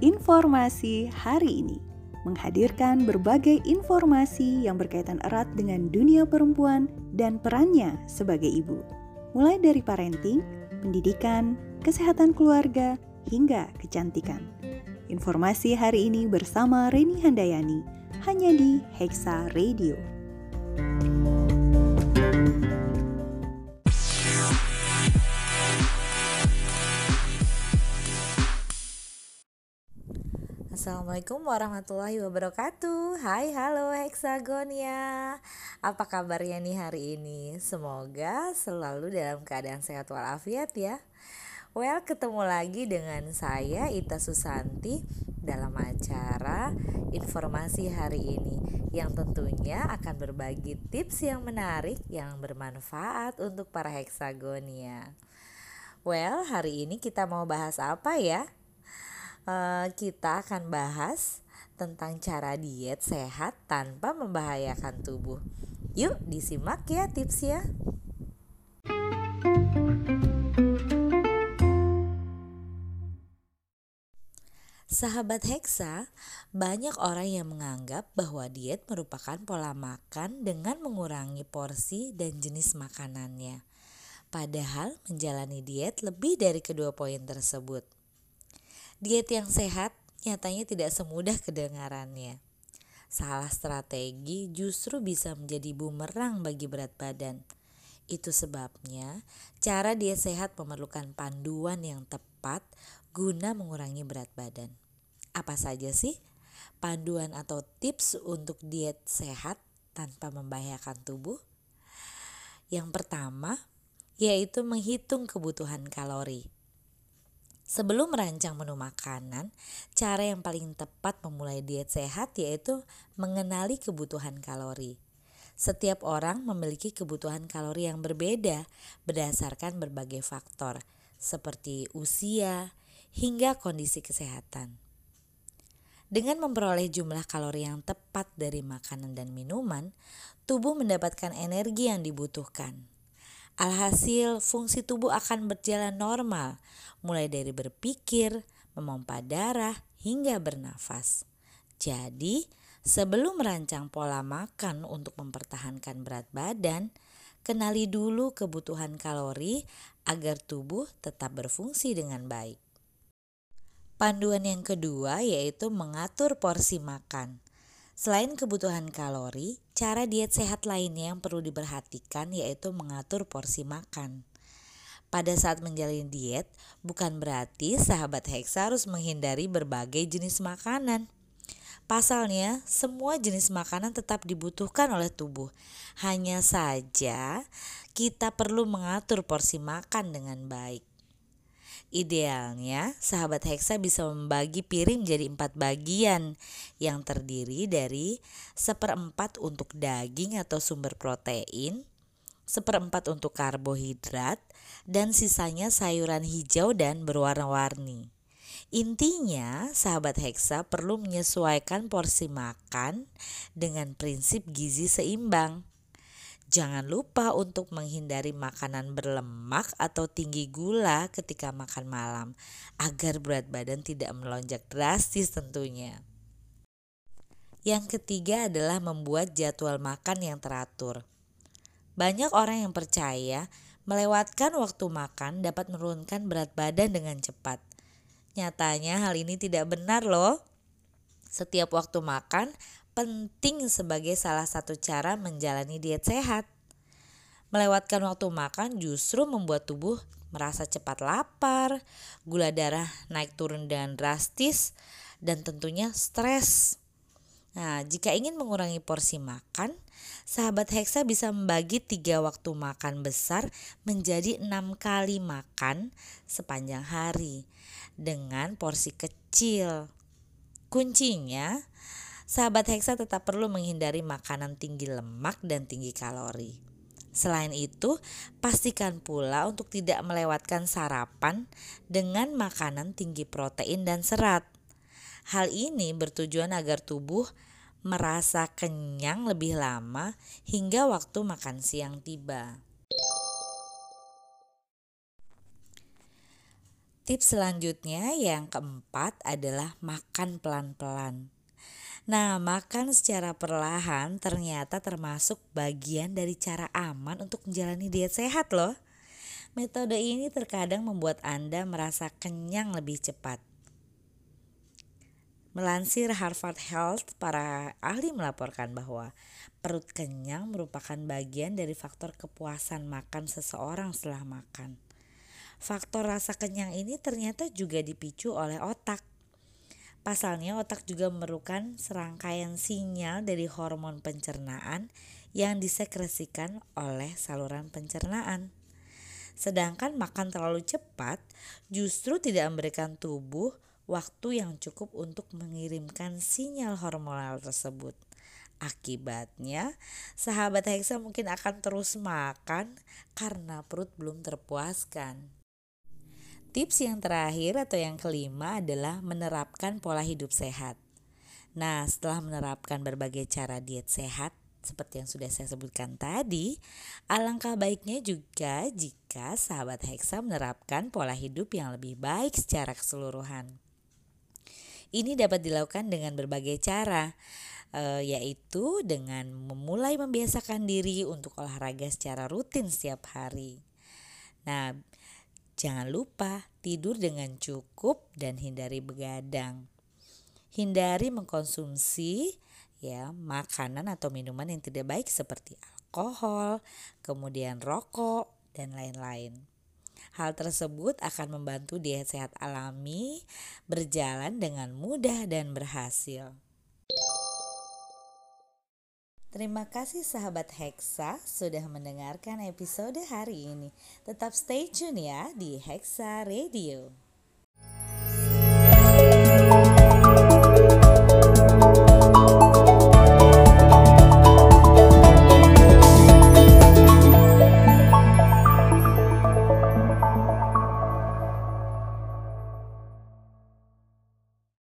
Informasi hari ini menghadirkan berbagai informasi yang berkaitan erat dengan dunia perempuan dan perannya sebagai ibu, mulai dari parenting, pendidikan, kesehatan keluarga, hingga kecantikan. Informasi hari ini bersama Reni Handayani hanya di Hexa Radio. Assalamualaikum warahmatullahi wabarakatuh. Hai halo Hexagonia. Apa kabarnya nih hari ini? Semoga selalu dalam keadaan sehat walafiat ya. Well ketemu lagi dengan saya Ita Susanti Dalam acara informasi hari ini. Yang tentunya akan berbagi tips yang menarik Yang bermanfaat untuk para Hexagonia. Well hari ini kita mau bahas apa ya uh, kita akan bahas tentang cara diet sehat tanpa membahayakan tubuh. Yuk disimak ya tipsnya. Sahabat Hexa, banyak orang yang menganggap bahwa diet merupakan pola makan dengan mengurangi porsi dan jenis makanannya. Padahal menjalani diet lebih dari kedua poin tersebut. Diet yang sehat nyatanya tidak semudah kedengarannya. Salah strategi justru bisa menjadi bumerang bagi berat badan. Itu sebabnya cara diet sehat memerlukan panduan yang tepat guna mengurangi berat badan. Apa saja sih panduan atau tips untuk diet sehat tanpa membahayakan tubuh? Yang pertama, yaitu menghitung kebutuhan kalori. Sebelum merancang menu makanan, cara yang paling tepat memulai diet sehat yaitu mengenali kebutuhan kalori. Setiap orang memiliki kebutuhan kalori yang berbeda berdasarkan berbagai faktor, seperti usia hingga kondisi kesehatan. Dengan memperoleh jumlah kalori yang tepat dari makanan dan minuman, tubuh mendapatkan energi yang dibutuhkan. Alhasil, fungsi tubuh akan berjalan normal, mulai dari berpikir, memompa darah, hingga bernafas. Jadi, sebelum merancang pola makan untuk mempertahankan berat badan, kenali dulu kebutuhan kalori agar tubuh tetap berfungsi dengan baik. Panduan yang kedua yaitu mengatur porsi makan. Selain kebutuhan kalori, cara diet sehat lainnya yang perlu diperhatikan yaitu mengatur porsi makan. Pada saat menjalani diet, bukan berarti sahabat Hexa harus menghindari berbagai jenis makanan. Pasalnya, semua jenis makanan tetap dibutuhkan oleh tubuh. Hanya saja, kita perlu mengatur porsi makan dengan baik. Idealnya, sahabat heksa bisa membagi piring jadi empat bagian yang terdiri dari seperempat untuk daging atau sumber protein, seperempat untuk karbohidrat, dan sisanya sayuran hijau dan berwarna-warni. Intinya, sahabat heksa perlu menyesuaikan porsi makan dengan prinsip gizi seimbang. Jangan lupa untuk menghindari makanan berlemak atau tinggi gula ketika makan malam agar berat badan tidak melonjak drastis tentunya. Yang ketiga adalah membuat jadwal makan yang teratur. Banyak orang yang percaya melewatkan waktu makan dapat menurunkan berat badan dengan cepat. Nyatanya hal ini tidak benar loh. Setiap waktu makan penting sebagai salah satu cara menjalani diet sehat. Melewatkan waktu makan justru membuat tubuh merasa cepat lapar, gula darah naik turun dengan drastis, dan tentunya stres. Nah, jika ingin mengurangi porsi makan, sahabat Hexa bisa membagi tiga waktu makan besar menjadi enam kali makan sepanjang hari dengan porsi kecil. Kuncinya, sahabat Hexa tetap perlu menghindari makanan tinggi lemak dan tinggi kalori. Selain itu, pastikan pula untuk tidak melewatkan sarapan dengan makanan tinggi protein dan serat. Hal ini bertujuan agar tubuh merasa kenyang lebih lama hingga waktu makan siang tiba. Tips selanjutnya yang keempat adalah makan pelan-pelan. Nah, makan secara perlahan ternyata termasuk bagian dari cara aman untuk menjalani diet sehat loh. Metode ini terkadang membuat Anda merasa kenyang lebih cepat. Melansir Harvard Health, para ahli melaporkan bahwa perut kenyang merupakan bagian dari faktor kepuasan makan seseorang setelah makan. Faktor rasa kenyang ini ternyata juga dipicu oleh otak. Pasalnya otak juga memerlukan serangkaian sinyal dari hormon pencernaan yang disekresikan oleh saluran pencernaan. Sedangkan makan terlalu cepat justru tidak memberikan tubuh waktu yang cukup untuk mengirimkan sinyal hormonal tersebut. Akibatnya, sahabat Hexa mungkin akan terus makan karena perut belum terpuaskan. Tips yang terakhir atau yang kelima adalah menerapkan pola hidup sehat. Nah, setelah menerapkan berbagai cara diet sehat seperti yang sudah saya sebutkan tadi, alangkah baiknya juga jika sahabat Hexa menerapkan pola hidup yang lebih baik secara keseluruhan. Ini dapat dilakukan dengan berbagai cara, e, yaitu dengan memulai membiasakan diri untuk olahraga secara rutin setiap hari. Nah, Jangan lupa tidur dengan cukup dan hindari begadang. Hindari mengkonsumsi ya makanan atau minuman yang tidak baik seperti alkohol, kemudian rokok dan lain-lain. Hal tersebut akan membantu diet sehat alami berjalan dengan mudah dan berhasil. Terima kasih sahabat Hexa sudah mendengarkan episode hari ini. Tetap stay tune ya di Hexa Radio.